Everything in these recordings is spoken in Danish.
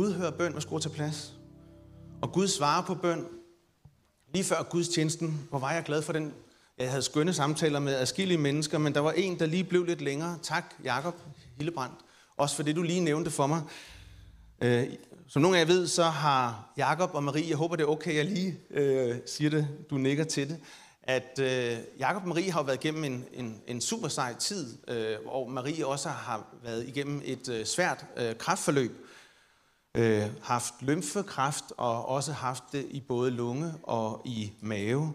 Gud hører bøn og skruer til plads. Og Gud svarer på bøn. Lige før gudstjenesten, hvor var jeg glad for den. Jeg havde skønne samtaler med adskillige mennesker, men der var en, der lige blev lidt længere. Tak, Jakob Hillebrandt. Også for det, du lige nævnte for mig. Øh, som nogle af jer ved, så har Jakob og Marie, jeg håber det er okay, jeg lige øh, siger det, du nikker til det, at øh, Jakob og Marie har været igennem en, en, en super sej tid, øh, og Marie også har været igennem et øh, svært øh, kraftforløb, øh, haft lymfekræft og også haft det i både lunge og i mave.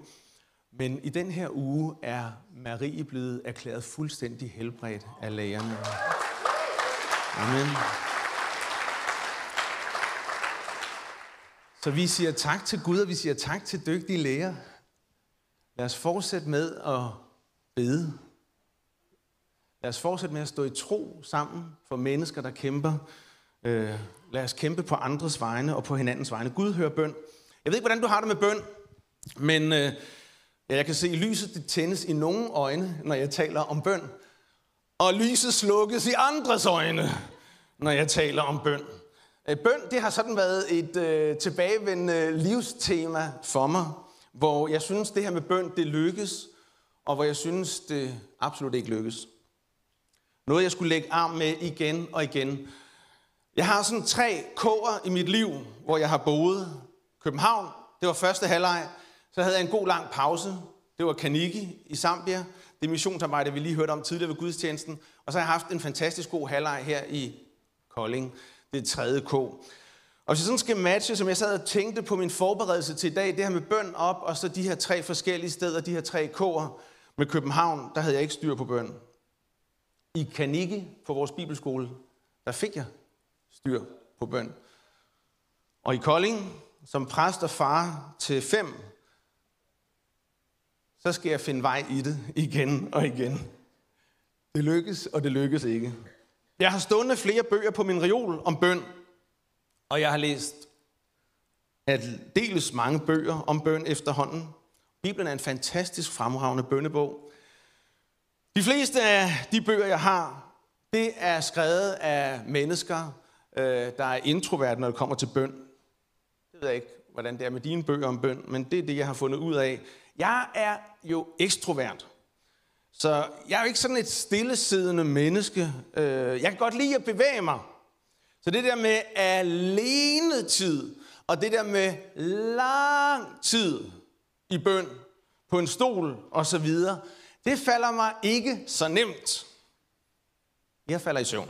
Men i den her uge er Marie blevet erklæret fuldstændig helbredt af lægerne. Amen. Så vi siger tak til Gud, og vi siger tak til dygtige læger. Lad os fortsætte med at bede. Lad os fortsætte med at stå i tro sammen for mennesker, der kæmper. Øh, lad os kæmpe på andres vegne og på hinandens vegne. Gud hører bøn. Jeg ved ikke, hvordan du har det med bøn, men øh, jeg kan se, at lyset det tændes i nogle øjne, når jeg taler om bøn. Og lyset slukkes i andres øjne, når jeg taler om bøn. Øh, bøn, det har sådan været et øh, tilbagevendende livstema for mig, hvor jeg synes, det her med bøn, det lykkes, og hvor jeg synes, det absolut ikke lykkes. Noget, jeg skulle lægge arm med igen og igen. Jeg har sådan tre kår i mit liv, hvor jeg har boet. København, det var første halvleg. Så havde jeg en god lang pause. Det var Kaniki i Zambia. Det missionsarbejde, vi lige hørte om tidligere ved gudstjenesten. Og så har jeg haft en fantastisk god halvleg her i Kolding det tredje K. Og hvis jeg sådan skal matche, som jeg sad og tænkte på min forberedelse til i dag, det her med bøn op, og så de her tre forskellige steder, de her tre K'er med København, der havde jeg ikke styr på bøn. I Kaniki på vores bibelskole, der fik jeg styr på bøn. Og i Kolding, som præst og far til fem, så skal jeg finde vej i det igen og igen. Det lykkes, og det lykkes ikke. Jeg har stående flere bøger på min reol om bøn, og jeg har læst at dels mange bøger om bøn efterhånden. Bibelen er en fantastisk fremragende bønnebog. De fleste af de bøger, jeg har, det er skrevet af mennesker, øh, der er introvert, når det kommer til bøn. Det ved jeg ikke, hvordan det er med dine bøger om bøn, men det er det, jeg har fundet ud af. Jeg er jo ekstrovert. Så jeg er jo ikke sådan et stillesiddende menneske. Øh, jeg kan godt lide at bevæge mig. Så det der med alene tid, og det der med lang tid i bøn på en stol og så videre, det falder mig ikke så nemt. Jeg falder i søvn.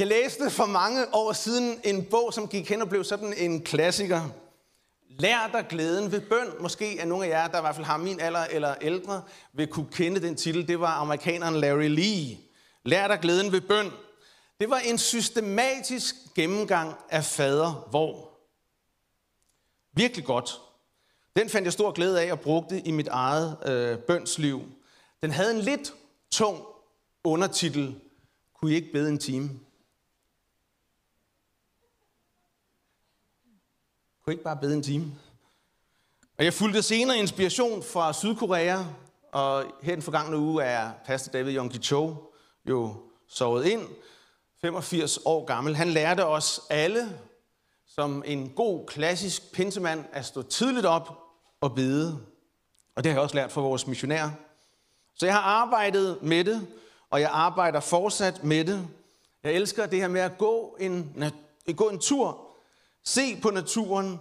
Jeg læste for mange år siden en bog, som gik hen og blev sådan en klassiker. Lær dig glæden ved bøn. Måske er nogle af jer, der i hvert fald har min alder eller ældre, vil kunne kende den titel. Det var amerikaneren Larry Lee. Lær dig glæden ved bøn. Det var en systematisk gennemgang af fader hvor. Virkelig godt. Den fandt jeg stor glæde af og brugte i mit eget øh, bønsliv. Den havde en lidt tung undertitel. Kunne I ikke bede en time? Kunne ikke bare bede en time? Og jeg fulgte senere inspiration fra Sydkorea, og her den forgangne uge er pastor David Yonggi Cho jo sovet ind, 85 år gammel. Han lærte os alle, som en god klassisk pinsemand, at stå tidligt op og bede. Og det har jeg også lært fra vores missionærer. Så jeg har arbejdet med det, og jeg arbejder fortsat med det. Jeg elsker det her med at gå en, gå en tur Se på naturen.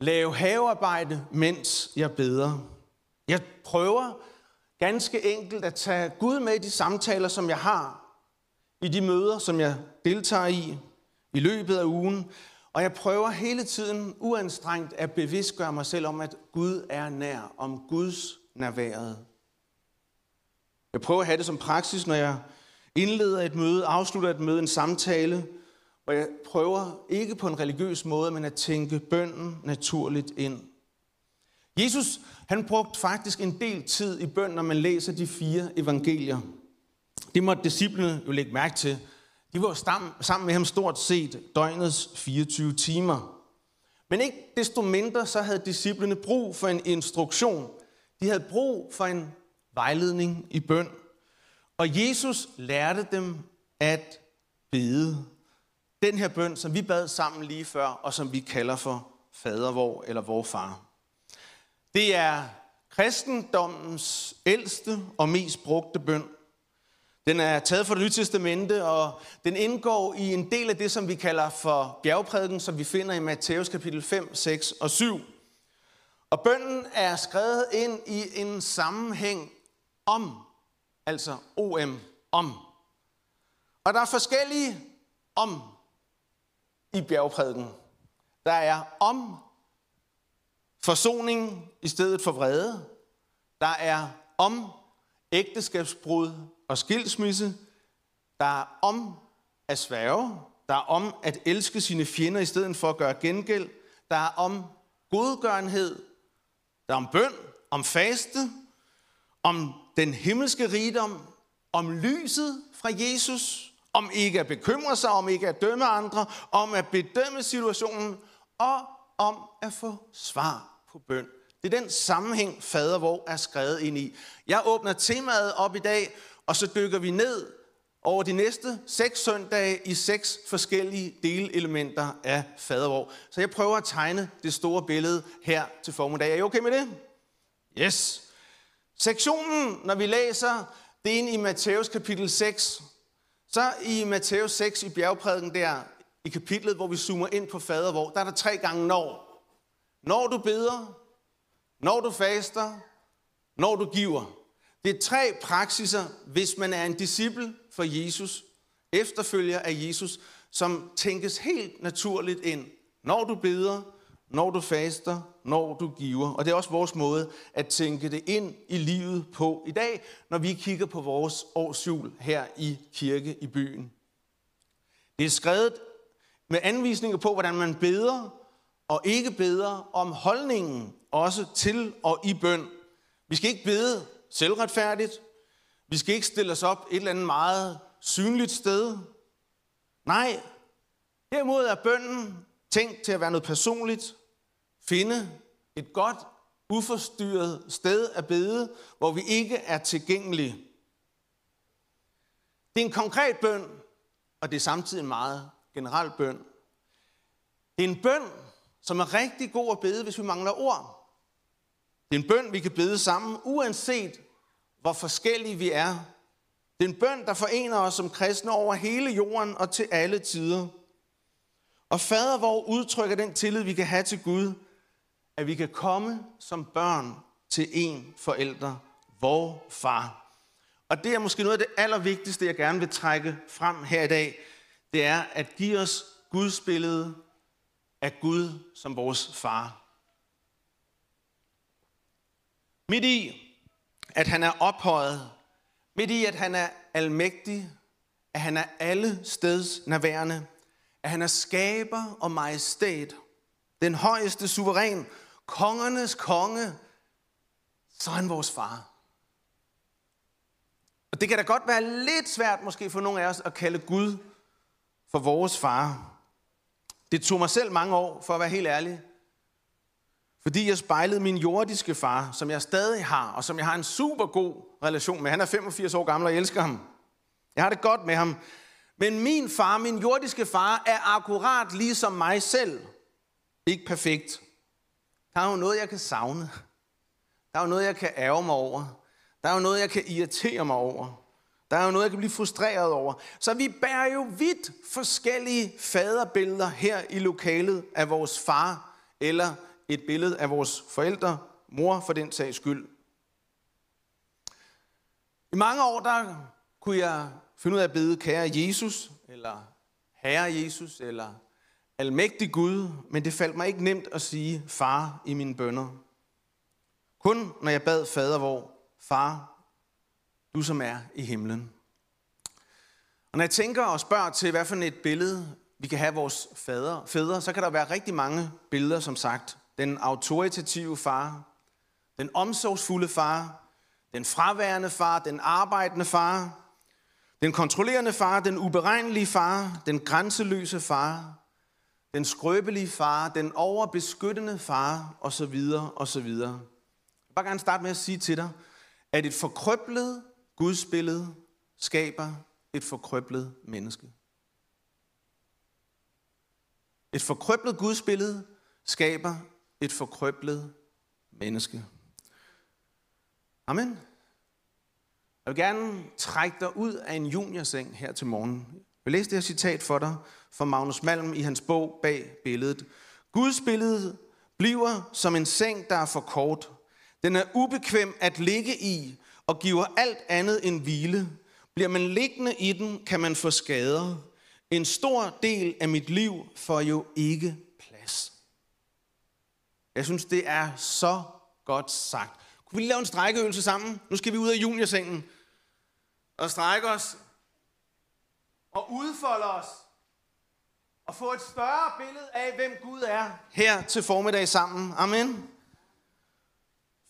Lave havearbejde, mens jeg beder. Jeg prøver ganske enkelt at tage Gud med i de samtaler, som jeg har. I de møder, som jeg deltager i i løbet af ugen. Og jeg prøver hele tiden uanstrengt at bevidstgøre mig selv om, at Gud er nær, om Guds nærværet. Jeg prøver at have det som praksis, når jeg indleder et møde, afslutter et møde, en samtale – og jeg prøver ikke på en religiøs måde, men at tænke bønden naturligt ind. Jesus, han brugte faktisk en del tid i bøn, når man læser de fire evangelier. Det måtte disciplene jo lægge mærke til. De var sammen med ham stort set døgnets 24 timer. Men ikke desto mindre, så havde disciplene brug for en instruktion. De havde brug for en vejledning i bøn. Og Jesus lærte dem at bede den her bøn, som vi bad sammen lige før, og som vi kalder for fader vor eller vor far. Det er kristendommens ældste og mest brugte bøn. Den er taget fra det nye testamente, og den indgår i en del af det, som vi kalder for bjergprædiken, som vi finder i Matthæus kapitel 5, 6 og 7. Og bønnen er skrevet ind i en sammenhæng om, altså OM, om. Og der er forskellige om i bjergprædiken. Der er om forsoning i stedet for vrede. Der er om ægteskabsbrud og skilsmisse. Der er om at sværge. Der er om at elske sine fjender i stedet for at gøre gengæld. Der er om godgørenhed. Der er om bøn, om faste, om den himmelske rigdom, om lyset fra Jesus, om ikke at bekymre sig, om ikke at dømme andre, om at bedømme situationen, og om at få svar på bøn. Det er den sammenhæng, fader hvor er skrevet ind i. Jeg åbner temaet op i dag, og så dykker vi ned over de næste seks søndage i seks forskellige delelementer af fadervor. Så jeg prøver at tegne det store billede her til formiddag. Er I okay med det? Yes. Sektionen, når vi læser, det er ind i Matthæus kapitel 6. Så i Matthæus 6 i bjergprædiken der, i kapitlet, hvor vi zoomer ind på fader, hvor der er der tre gange når. Når du beder, når du faster, når du giver. Det er tre praksiser, hvis man er en disciple for Jesus, efterfølger af Jesus, som tænkes helt naturligt ind. Når du beder, når du faster, når du giver. Og det er også vores måde at tænke det ind i livet på i dag, når vi kigger på vores årsjul her i kirke i byen. Det er skrevet med anvisninger på, hvordan man beder og ikke beder, om holdningen også til og i bøn. Vi skal ikke bede selvretfærdigt. Vi skal ikke stille os op et eller andet meget synligt sted. Nej, derimod er bønnen tænkt til at være noget personligt. Finde et godt, uforstyrret sted at bede, hvor vi ikke er tilgængelige. Det er en konkret bøn, og det er samtidig en meget generel bøn. Det er en bøn, som er rigtig god at bede, hvis vi mangler ord. Det er en bøn, vi kan bede sammen, uanset hvor forskellige vi er. Det er en bøn, der forener os som kristne over hele jorden og til alle tider. Og fader, hvor udtrykker den tillid, vi kan have til Gud, at vi kan komme som børn til en forælder, vor far. Og det er måske noget af det allervigtigste, jeg gerne vil trække frem her i dag. Det er at give os Guds billede af Gud som vores far. Midt i, at han er ophøjet, midt i, at han er almægtig, at han er alle steds nærværende, at han er skaber og majestæt, den højeste suveræn, kongernes konge, så er han vores far. Og det kan da godt være lidt svært måske for nogle af os at kalde Gud for vores far. Det tog mig selv mange år, for at være helt ærlig. Fordi jeg spejlede min jordiske far, som jeg stadig har, og som jeg har en super god relation med. Han er 85 år gammel, og jeg elsker ham. Jeg har det godt med ham. Men min far, min jordiske far, er akkurat ligesom mig selv. Ikke perfekt. Der er jo noget, jeg kan savne. Der er jo noget, jeg kan ærge mig over. Der er jo noget, jeg kan irritere mig over. Der er jo noget, jeg kan blive frustreret over. Så vi bærer jo vidt forskellige faderbilleder her i lokalet af vores far, eller et billede af vores forældre, mor for den sags skyld. I mange år, der kunne jeg finde ud af at bede kære Jesus, eller herre Jesus, eller almægtig Gud, men det faldt mig ikke nemt at sige far i mine bønder. Kun når jeg bad fader hvor, far, du som er i himlen. Og når jeg tænker og spørger til, hvad for et billede vi kan have vores fader, fædre, så kan der være rigtig mange billeder, som sagt. Den autoritative far, den omsorgsfulde far, den fraværende far, den arbejdende far, den kontrollerende far, den uberegnelige far, den grænseløse far, den skrøbelige far, den overbeskyttende far, osv. osv. Jeg vil bare gerne starte med at sige til dig, at et forkrøblet gudsbillede skaber et forkrøblet menneske. Et forkrøblet gudsbillede skaber et forkrøblet menneske. Amen. Jeg vil gerne trække dig ud af en juniorseng her til morgen. Jeg vil læse det her citat for dig fra Magnus Malm i hans bog Bag billedet. Guds billede bliver som en seng, der er for kort. Den er ubekvem at ligge i og giver alt andet end hvile. Bliver man liggende i den, kan man få skader. En stor del af mit liv får jo ikke plads. Jeg synes, det er så godt sagt. Kunne vi lige lave en strækkeøvelse sammen? Nu skal vi ud af juniorsengen og strække os og udfolde os og få et større billede af, hvem Gud er her til formiddag sammen. Amen.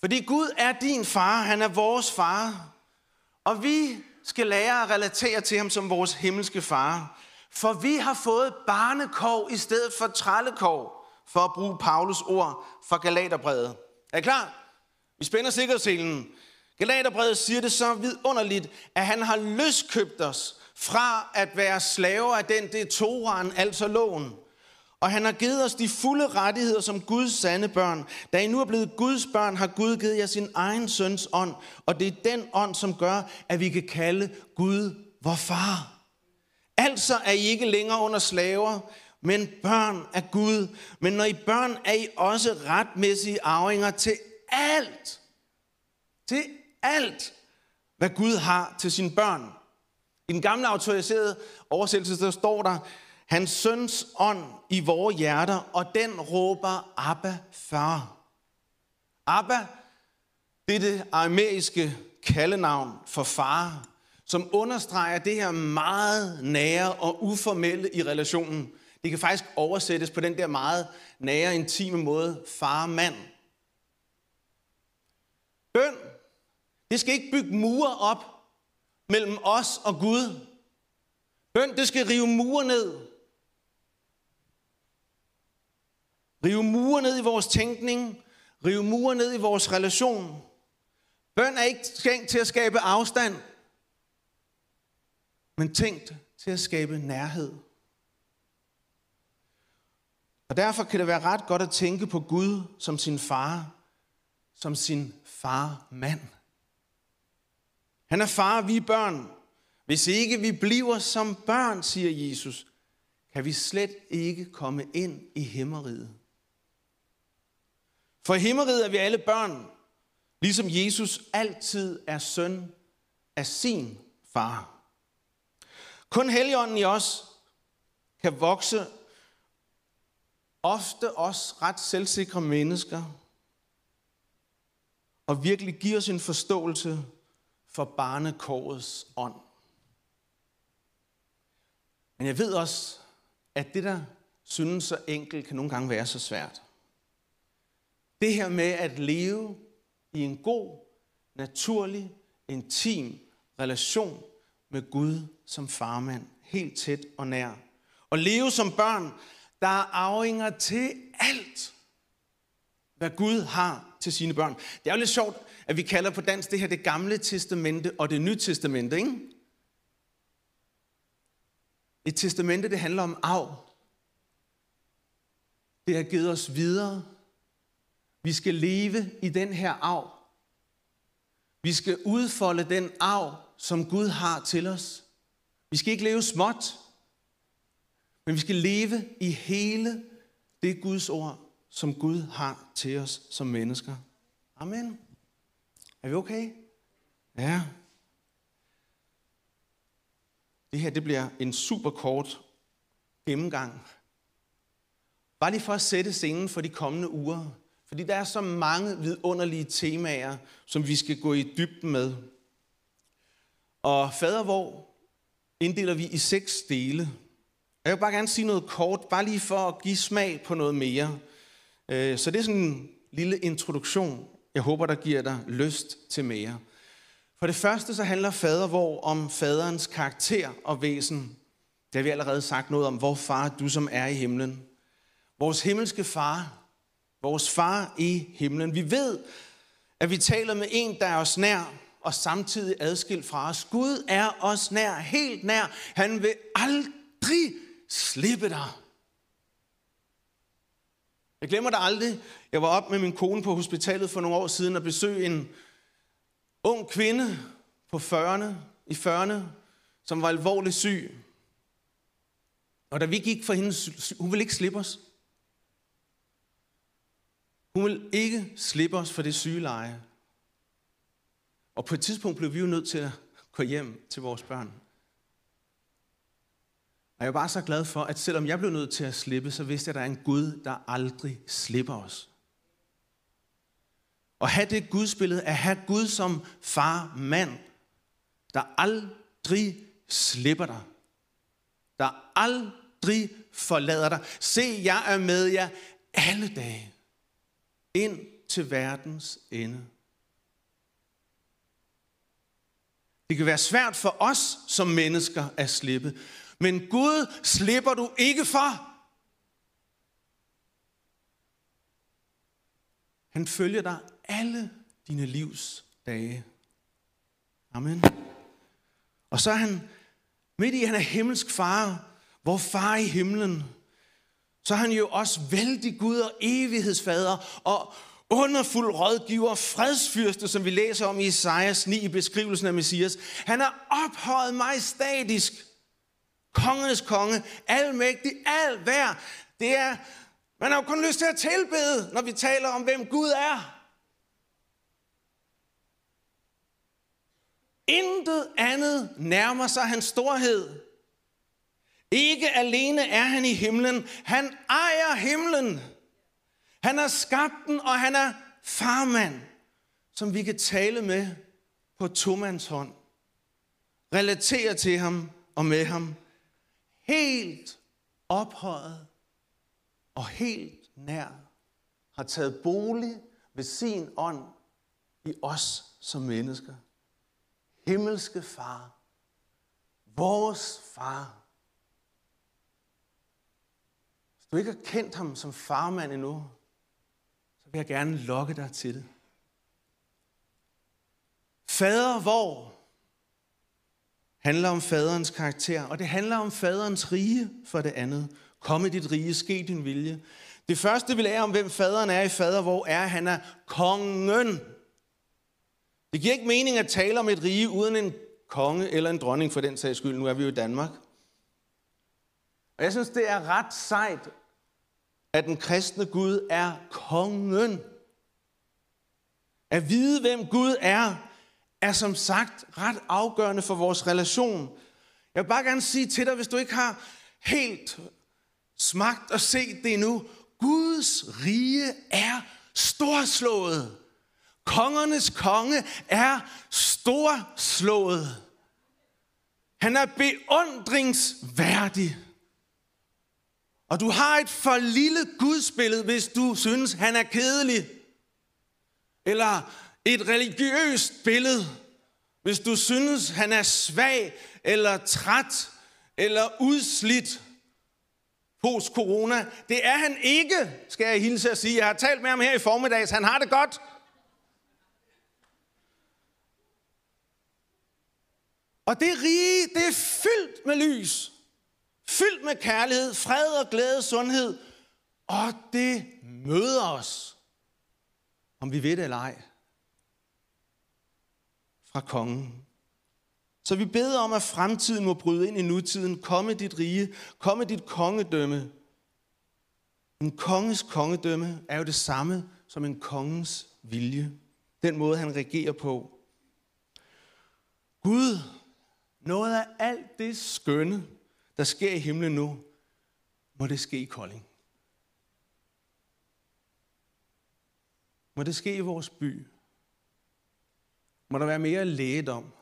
Fordi Gud er din far, han er vores far. Og vi skal lære at relatere til ham som vores himmelske far. For vi har fået barnekov i stedet for trællekov, for at bruge Paulus ord fra Galaterbrevet. Er I klar? Vi spænder sikkerhedsselen. Galaterbrevet siger det så vidunderligt, at han har løskøbt os fra at være slaver af den, det er Toran, altså loven. Og han har givet os de fulde rettigheder som Guds sande børn. Da I nu er blevet Guds børn, har Gud givet jer sin egen søns ånd. Og det er den ånd, som gør, at vi kan kalde Gud vor far. Altså er I ikke længere under slaver, men børn af Gud. Men når I børn, er I også retmæssige arvinger til alt. Til alt, hvad Gud har til sine børn. I den gamle autoriserede oversættelse, der står der, hans søns ånd i vores hjerter, og den råber Abba, far. Abba, det er det aramæiske kaldenavn for far, som understreger det her meget nære og uformelle i relationen. Det kan faktisk oversættes på den der meget nære, intime måde, far-mand. Bøn, det skal ikke bygge mure op mellem os og Gud. Bøn, det skal rive mure ned. Rive mure ned i vores tænkning. Rive mure ned i vores relation. Bøn er ikke tænkt til at skabe afstand, men tænkt til at skabe nærhed. Og derfor kan det være ret godt at tænke på Gud som sin far, som sin farmand. mand. Han er far, vi er børn. Hvis ikke vi bliver som børn, siger Jesus, kan vi slet ikke komme ind i himmeriget. For i himmeriget er vi alle børn, ligesom Jesus altid er søn af sin far. Kun Helligånden i os kan vokse ofte os ret selvsikre mennesker og virkelig give os en forståelse for barnekårets ånd. Men jeg ved også, at det, der synes så enkelt, kan nogle gange være så svært. Det her med at leve i en god, naturlig, intim relation med Gud som farmand, helt tæt og nær. Og leve som børn, der er arvinger til alt, hvad Gud har til sine børn. Det er jo lidt sjovt, at vi kalder på dansk det her det gamle testamente og det nye testamente, ikke? Et testamente, det handler om arv. Det har givet os videre. Vi skal leve i den her arv. Vi skal udfolde den arv, som Gud har til os. Vi skal ikke leve småt, men vi skal leve i hele det Guds ord, som Gud har til os som mennesker. Amen. Er vi okay? Ja. Det her det bliver en super kort gennemgang. Bare lige for at sætte scenen for de kommende uger. Fordi der er så mange vidunderlige temaer, som vi skal gå i dybden med. Og fadervor inddeler vi i seks dele. Jeg vil bare gerne sige noget kort, bare lige for at give smag på noget mere. Øh, så det er sådan en lille introduktion. Jeg håber, der giver dig lyst til mere. For det første så handler fadervor om faderens karakter og væsen. Det har vi allerede sagt noget om. Hvor far du som er i himlen. Vores himmelske far. Vores far i himlen. Vi ved, at vi taler med en, der er os nær, og samtidig adskilt fra os. Gud er os nær, helt nær. Han vil aldrig slippe dig. Jeg glemmer det aldrig. Jeg var op med min kone på hospitalet for nogle år siden og besøgte en ung kvinde på 40'erne, i 40'erne, som var alvorligt syg. Og da vi gik for hende, hun ville ikke slippe os. Hun ville ikke slippe os for det sygeleje. Og på et tidspunkt blev vi jo nødt til at gå hjem til vores børn. Og jeg er bare så glad for, at selvom jeg blev nødt til at slippe, så vidste jeg, at der er en Gud, der aldrig slipper os. Og have det gudsbillede, at have Gud som far, mand, der aldrig slipper dig. Der aldrig forlader dig. Se, jeg er med jer alle dage. Ind til verdens ende. Det kan være svært for os som mennesker at slippe. Men Gud slipper du ikke for. Han følger dig alle dine livs dage. Amen. Og så er han, midt i, han er himmelsk far, hvor far i himlen, så er han jo også vældig Gud og evighedsfader og underfuld rådgiver, fredsfyrste, som vi læser om i Isaias 9 i beskrivelsen af Messias. Han er ophøjet majestatisk kongernes konge, almægtig, al værd. Det er, man har jo kun lyst til at tilbede, når vi taler om, hvem Gud er. Intet andet nærmer sig hans storhed. Ikke alene er han i himlen, han ejer himlen. Han har skabt den, og han er farmand, som vi kan tale med på tomands hånd. Relatere til ham og med ham helt ophøjet og helt nær, har taget bolig ved sin ånd i os som mennesker. Himmelske far, vores far. Hvis du ikke har kendt ham som farmand endnu, så vil jeg gerne lokke dig til det. Fader hvor handler om faderens karakter, og det handler om faderens rige for det andet. Kom i dit rige, ske din vilje. Det første, vi lærer om, hvem faderen er i fader, hvor er, han er kongen. Det giver ikke mening at tale om et rige uden en konge eller en dronning for den sags skyld. Nu er vi jo i Danmark. Og jeg synes, det er ret sejt, at den kristne Gud er kongen. At vide, hvem Gud er, er som sagt ret afgørende for vores relation. Jeg vil bare gerne sige til dig, hvis du ikke har helt smagt og set det endnu, Guds rige er storslået. Kongernes konge er storslået. Han er beundringsværdig. Og du har et for lille gudsbillede, hvis du synes, han er kedelig. Eller et religiøst billede, hvis du synes, han er svag eller træt eller udslidt post-corona. Det er han ikke, skal jeg hilse at sige. Jeg har talt med ham her i formiddags. Han har det godt. Og det rige, det er fyldt med lys. Fyldt med kærlighed, fred og glæde, sundhed. Og det møder os, om vi ved det eller ej fra kongen. Så vi beder om, at fremtiden må bryde ind i nutiden. Komme dit rige, komme dit kongedømme. En konges kongedømme er jo det samme som en kongens vilje. Den måde, han regerer på. Gud, noget af alt det skønne, der sker i himlen nu, må det ske i Kolding. Må det ske i vores by. Må der være mere lægedom.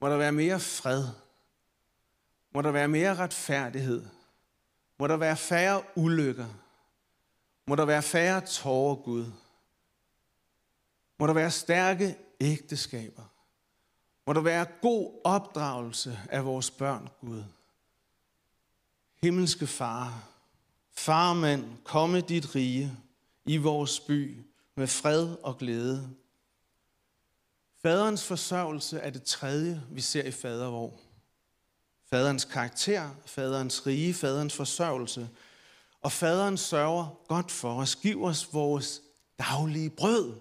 Må der være mere fred. Må der være mere retfærdighed. Må der være færre ulykker. Må der være færre tårer, Gud. Må der være stærke ægteskaber. Må der være god opdragelse af vores børn, Gud. Himmelske far, farmand, komme dit rige i vores by med fred og glæde. Faderens forsørgelse er det tredje, vi ser i fadervor. Faderens karakter, faderens rige, faderens forsørgelse. Og faderen sørger godt for os, giv os vores daglige brød.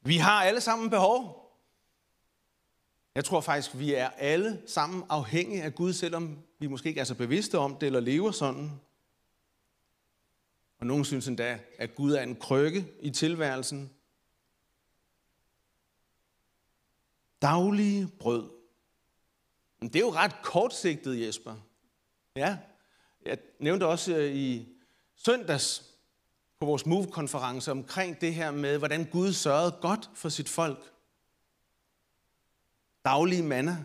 Vi har alle sammen behov. Jeg tror faktisk, vi er alle sammen afhængige af Gud, selvom vi måske ikke er så bevidste om det eller lever sådan. Og nogen synes endda, at Gud er en krykke i tilværelsen. Daglige brød. Men det er jo ret kortsigtet, Jesper. Ja, jeg nævnte også øh, i søndags på vores Move-konference omkring det her med, hvordan Gud sørgede godt for sit folk. Daglige manna.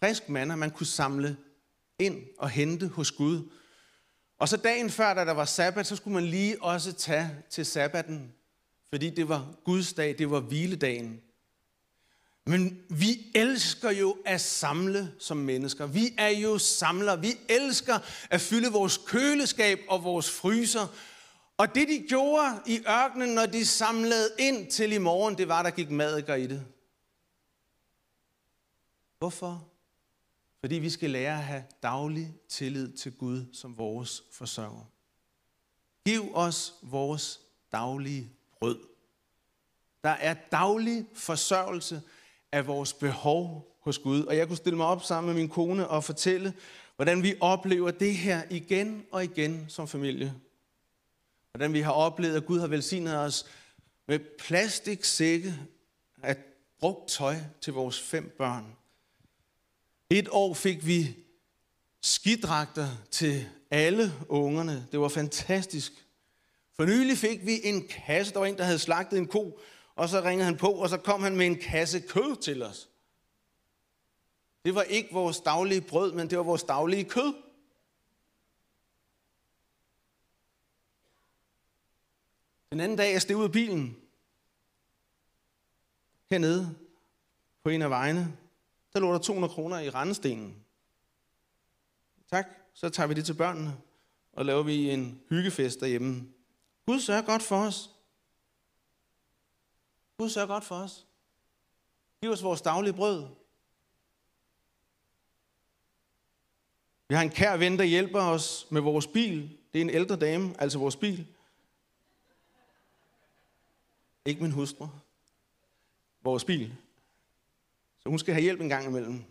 Frisk manna, man kunne samle ind og hente hos Gud. Og så dagen før, da der var sabbat, så skulle man lige også tage til sabbaten, fordi det var Guds dag, det var hviledagen. Men vi elsker jo at samle som mennesker. Vi er jo samlere. Vi elsker at fylde vores køleskab og vores fryser. Og det de gjorde i ørkenen, når de samlede ind til i morgen, det var, der gik madikker i det. Hvorfor? Fordi vi skal lære at have daglig tillid til Gud som vores forsørger. Giv os vores daglige brød. Der er daglig forsørgelse af vores behov hos Gud. Og jeg kunne stille mig op sammen med min kone og fortælle, hvordan vi oplever det her igen og igen som familie. Hvordan vi har oplevet, at Gud har velsignet os med plastiksække af brugt tøj til vores fem børn. Et år fik vi skidragter til alle ungerne. Det var fantastisk. For nylig fik vi en kasse. Der var en, der havde slagtet en ko, og så ringede han på, og så kom han med en kasse kød til os. Det var ikke vores daglige brød, men det var vores daglige kød. Den anden dag, jeg steg ud af bilen, hernede på en af vejene, der lå der 200 kroner i rendestenen. Tak, så tager vi det til børnene, og laver vi en hyggefest derhjemme. Gud sørger godt for os. Gud sørger godt for os. Giv os vores daglige brød. Vi har en kær ven, der hjælper os med vores bil. Det er en ældre dame, altså vores bil. Ikke min hustru. Vores bil. Så hun skal have hjælp en gang imellem.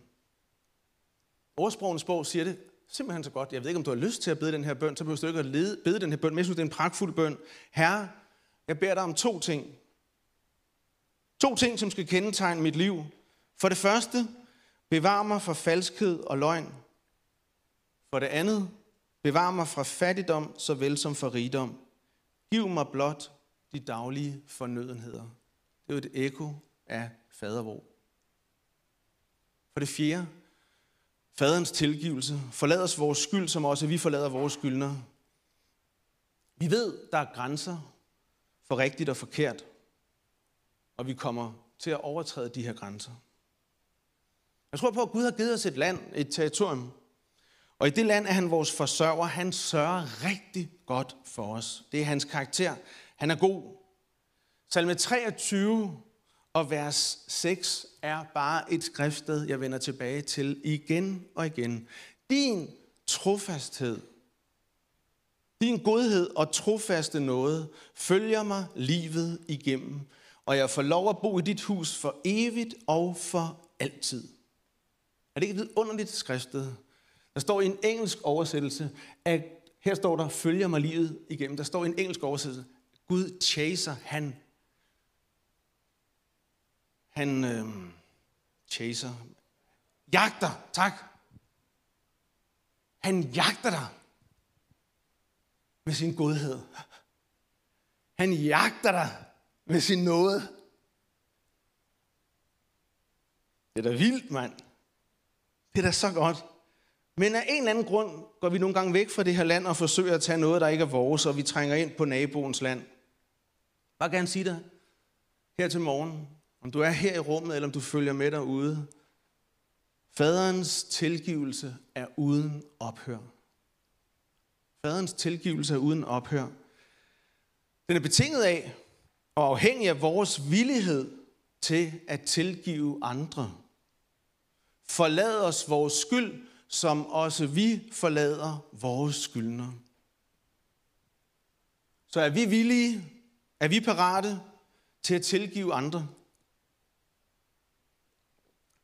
Ordsprogens bog siger det simpelthen så godt. Jeg ved ikke, om du har lyst til at bede den her bøn, så behøver du ikke at lede, bede den her bøn, men jeg synes, det er en pragtfuld bøn. Herre, jeg beder dig om to ting. To ting, som skal kendetegne mit liv. For det første, bevar mig fra falskhed og løgn. For det andet, bevar mig fra fattigdom, såvel som fra rigdom. Giv mig blot de daglige fornødenheder. Det er jo et ekko af fadervor. For det fjerde, faderens tilgivelse. Forlad os vores skyld, som også vi forlader vores skyldner. Vi ved, der er grænser for rigtigt og forkert og vi kommer til at overtræde de her grænser. Jeg tror på, at Gud har givet os et land, et territorium, og i det land er han vores forsørger. Han sørger rigtig godt for os. Det er hans karakter. Han er god. Salme 23 og vers 6 er bare et skriftsted, jeg vender tilbage til igen og igen. Din trofasthed, din godhed og trofaste noget følger mig livet igennem og jeg får lov at bo i dit hus for evigt og for altid. Er det ikke vidunderligt skriftet? Der står i en engelsk oversættelse, at her står der, følger mig livet igennem. Der står i en engelsk oversættelse, Gud chaser, han, han øh, chaser, jagter, tak. Han jagter dig med sin godhed. Han jagter dig med sin nåde. Det er da vildt, mand. Det er da så godt. Men af en eller anden grund går vi nogle gange væk fra det her land og forsøger at tage noget, der ikke er vores, og vi trænger ind på naboens land. Bare gerne sige dig her til morgen, om du er her i rummet, eller om du følger med derude. Faderens tilgivelse er uden ophør. Faderens tilgivelse er uden ophør. Den er betinget af, og afhængig af vores villighed til at tilgive andre. Forlad os vores skyld, som også vi forlader vores skyldner. Så er vi villige, er vi parate til at tilgive andre?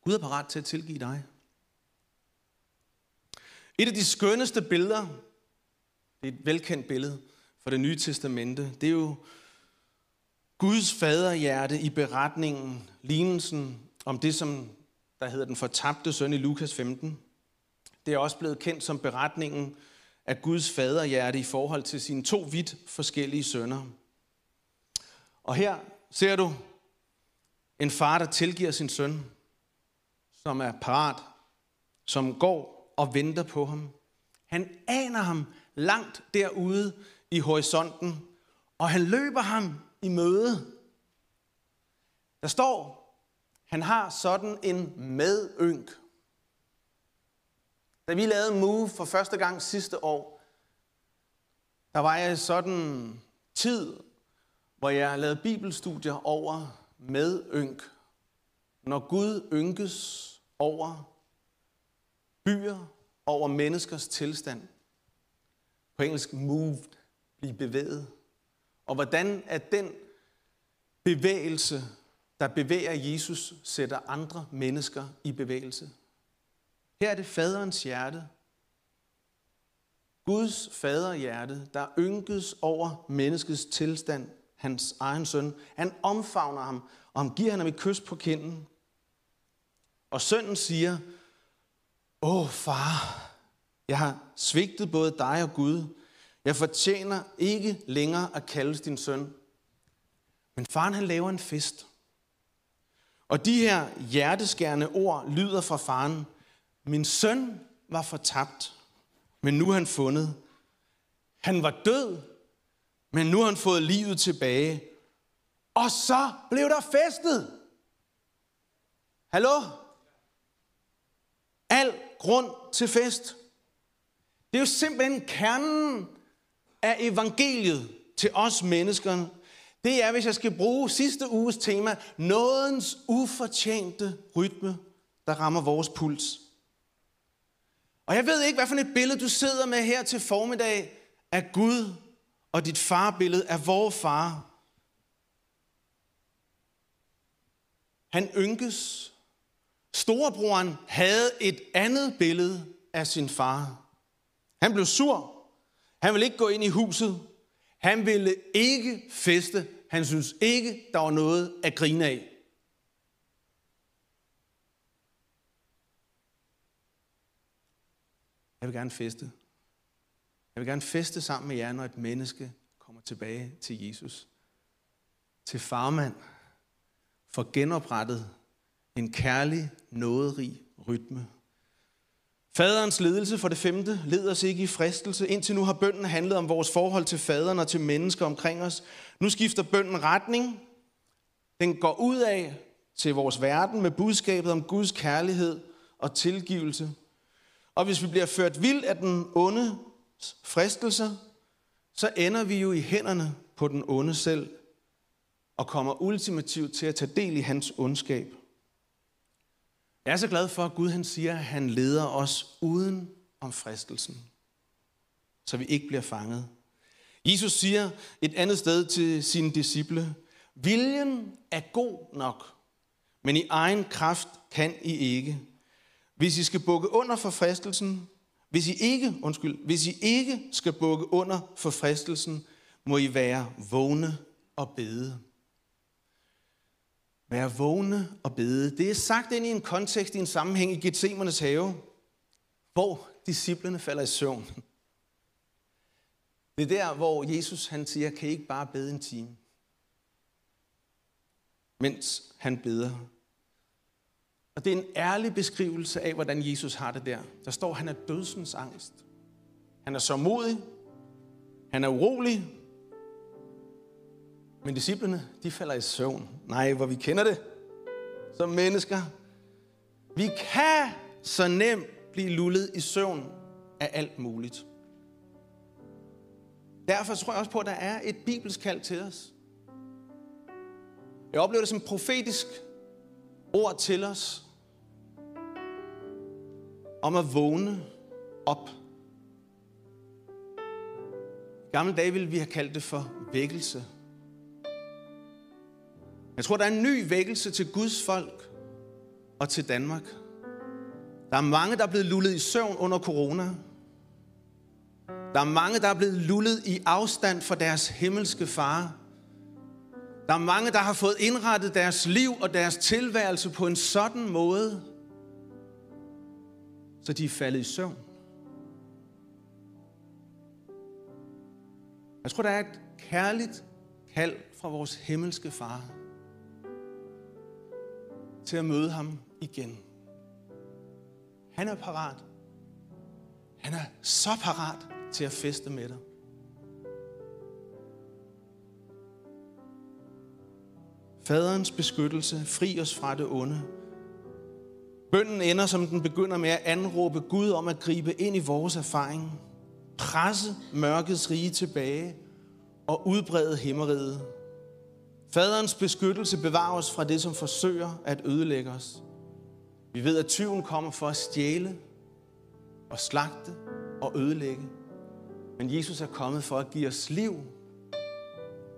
Gud er parat til at tilgive dig. Et af de skønneste billeder, det er et velkendt billede fra det nye testamente, det er jo Guds faderhjerte i beretningen, lignelsen om det, som der hedder den fortabte søn i Lukas 15. Det er også blevet kendt som beretningen af Guds faderhjerte i forhold til sine to vidt forskellige sønner. Og her ser du en far, der tilgiver sin søn, som er parat, som går og venter på ham. Han aner ham langt derude i horisonten, og han løber ham i møde. Der står, han har sådan en medynk. Da vi lavede Move for første gang sidste år, der var jeg sådan tid, hvor jeg lavede bibelstudier over medynk. Når Gud ynkes over byer, over menneskers tilstand. På engelsk moved, blive bevæget. Og hvordan at den bevægelse, der bevæger Jesus, sætter andre mennesker i bevægelse. Her er det faderens hjerte. Guds faderhjerte, der ynkes over menneskets tilstand, hans egen søn. Han omfavner ham, og han giver ham et kys på kinden. Og sønnen siger, Åh far, jeg har svigtet både dig og Gud. Jeg fortjener ikke længere at kaldes din søn. Men faren han laver en fest. Og de her hjerteskærende ord lyder fra faren. Min søn var fortabt, men nu er han fundet. Han var død, men nu har han fået livet tilbage. Og så blev der festet. Hallo? Al grund til fest. Det er jo simpelthen kernen af evangeliet til os mennesker. Det er, hvis jeg skal bruge sidste uges tema, nådens ufortjente rytme, der rammer vores puls. Og jeg ved ikke, hvad for et billede du sidder med her til formiddag af Gud og dit farbillede af vores far. Han ynkes Storebroren havde et andet billede af sin far. Han blev sur. Han ville ikke gå ind i huset. Han ville ikke feste. Han synes ikke, der var noget at grine af. Jeg vil gerne feste. Jeg vil gerne feste sammen med jer, når et menneske kommer tilbage til Jesus. Til farmand. For genoprettet en kærlig, nåderig rytme. Faderens ledelse for det femte leder os ikke i fristelse. Indtil nu har bønden handlet om vores forhold til faderen og til mennesker omkring os. Nu skifter bønden retning. Den går ud af til vores verden med budskabet om Guds kærlighed og tilgivelse. Og hvis vi bliver ført vild af den onde fristelser, så ender vi jo i hænderne på den onde selv og kommer ultimativt til at tage del i hans ondskab. Jeg er så glad for, at Gud han siger, at han leder os uden om fristelsen, så vi ikke bliver fanget. Jesus siger et andet sted til sine disciple, viljen er god nok, men i egen kraft kan I ikke. Hvis I skal bukke under for fristelsen, hvis I ikke, undskyld, hvis I ikke skal bukke under for fristelsen, må I være vågne og bede. Være vågne og bede. Det er sagt ind i en kontekst, i en sammenhæng i Gethsemanes have, hvor disciplene falder i søvn. Det er der, hvor Jesus han siger, kan I ikke bare bede en time? Mens han beder. Og det er en ærlig beskrivelse af, hvordan Jesus har det der. Der står, at han er dødsens angst. Han er så modig. Han er urolig. Men disciplene, de falder i søvn. Nej, hvor vi kender det som mennesker. Vi kan så nemt blive lullet i søvn af alt muligt. Derfor tror jeg også på, at der er et bibelsk kald til os. Jeg oplever det som profetisk ord til os. om at vågne op. I gamle dage ville vi have kaldt det for vækkelse. Jeg tror, der er en ny vækkelse til Guds folk og til Danmark. Der er mange, der er blevet lullet i søvn under corona. Der er mange, der er blevet lullet i afstand fra deres himmelske far. Der er mange, der har fået indrettet deres liv og deres tilværelse på en sådan måde, så de er faldet i søvn. Jeg tror, der er et kærligt kald fra vores himmelske far til at møde ham igen. Han er parat. Han er så parat til at feste med dig. Faderens beskyttelse, fri os fra det onde. Bønden ender, som den begynder med at anråbe Gud om at gribe ind i vores erfaring. Presse mørkets rige tilbage og udbrede himmeriget. Faderens beskyttelse bevarer os fra det, som forsøger at ødelægge os. Vi ved, at tyven kommer for at stjæle og slagte og ødelægge. Men Jesus er kommet for at give os liv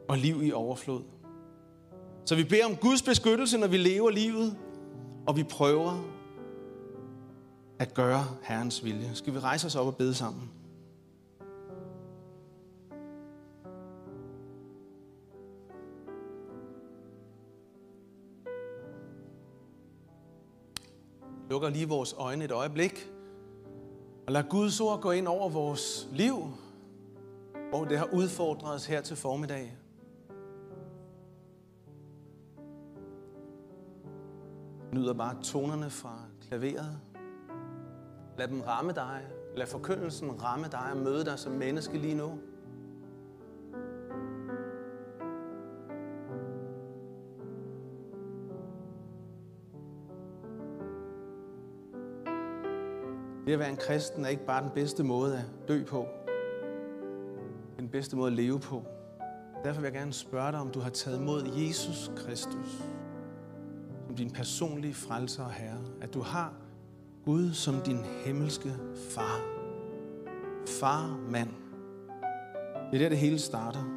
og liv i overflod. Så vi beder om Guds beskyttelse, når vi lever livet, og vi prøver at gøre Herrens vilje. Skal vi rejse os op og bede sammen? Lukker lige vores øjne et øjeblik, og lad Guds ord gå ind over vores liv, hvor det har udfordret os her til formiddag. Nyder bare tonerne fra klaveret. Lad dem ramme dig. Lad forkyndelsen ramme dig og møde dig som menneske lige nu. Det at være en kristen er ikke bare den bedste måde at dø på. Den bedste måde at leve på. Derfor vil jeg gerne spørge dig, om du har taget mod Jesus Kristus som din personlige frelser og herre. At du har Gud som din himmelske far. Far, mand. Det er der, det hele starter.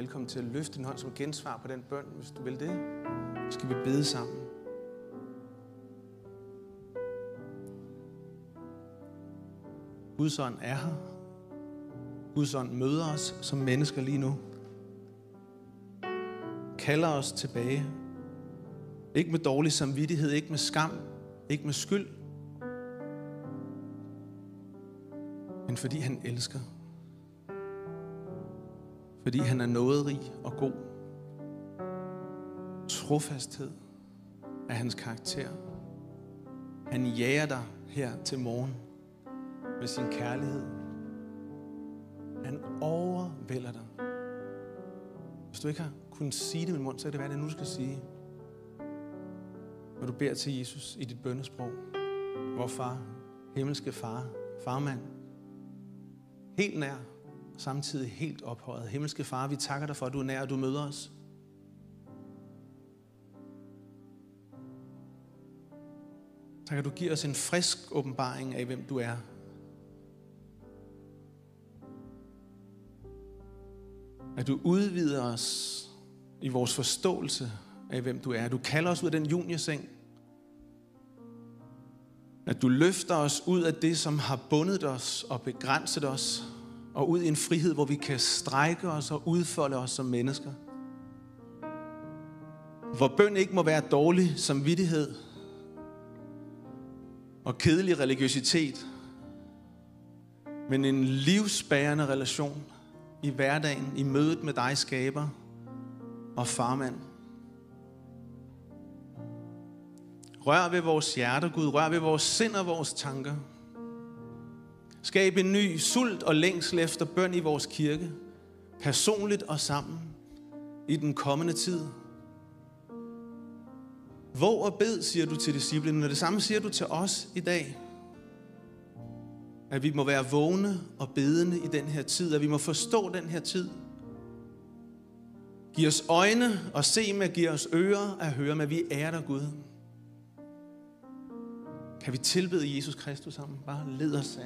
Velkommen til at løfte din hånd som gensvar på den bøn, hvis du vil det. Så skal vi bede sammen. Guds ånd er her. Guds ånd møder os som mennesker lige nu. Kalder os tilbage. Ikke med dårlig samvittighed, ikke med skam, ikke med skyld. Men fordi han elsker fordi han er nåderig og god. Trofasthed er hans karakter. Han jager dig her til morgen med sin kærlighed. Han overvælder dig. Hvis du ikke har kunnet sige det med mund, så er det, hvad det nu skal sige. Når du beder til Jesus i dit bønnesprog. Hvor far, himmelske far, farmand, helt nær, samtidig helt ophøjet. Himmelske Far, vi takker dig for, at du er nær, og du møder os. Tak, at du giver os en frisk åbenbaring af, hvem du er. At du udvider os i vores forståelse af, hvem du er. Du kalder os ud af den juniorseng. At du løfter os ud af det, som har bundet os og begrænset os og ud i en frihed, hvor vi kan strække os og udfolde os som mennesker. Hvor bøn ikke må være dårlig samvittighed og kedelig religiøsitet, men en livsbærende relation i hverdagen, i mødet med dig, skaber og farmand. Rør ved vores hjerter, Gud. Rør ved vores sind og vores tanker. Skab en ny sult og længsel efter bøn i vores kirke, personligt og sammen, i den kommende tid. Våg og bed, siger du til disciplinen, og det samme siger du til os i dag. At vi må være vågne og bedende i den her tid, at vi må forstå den her tid. Giv os øjne og se med, giv os ører at høre med. Vi er der, Gud. Kan vi tilbede Jesus Kristus sammen? Bare led os af.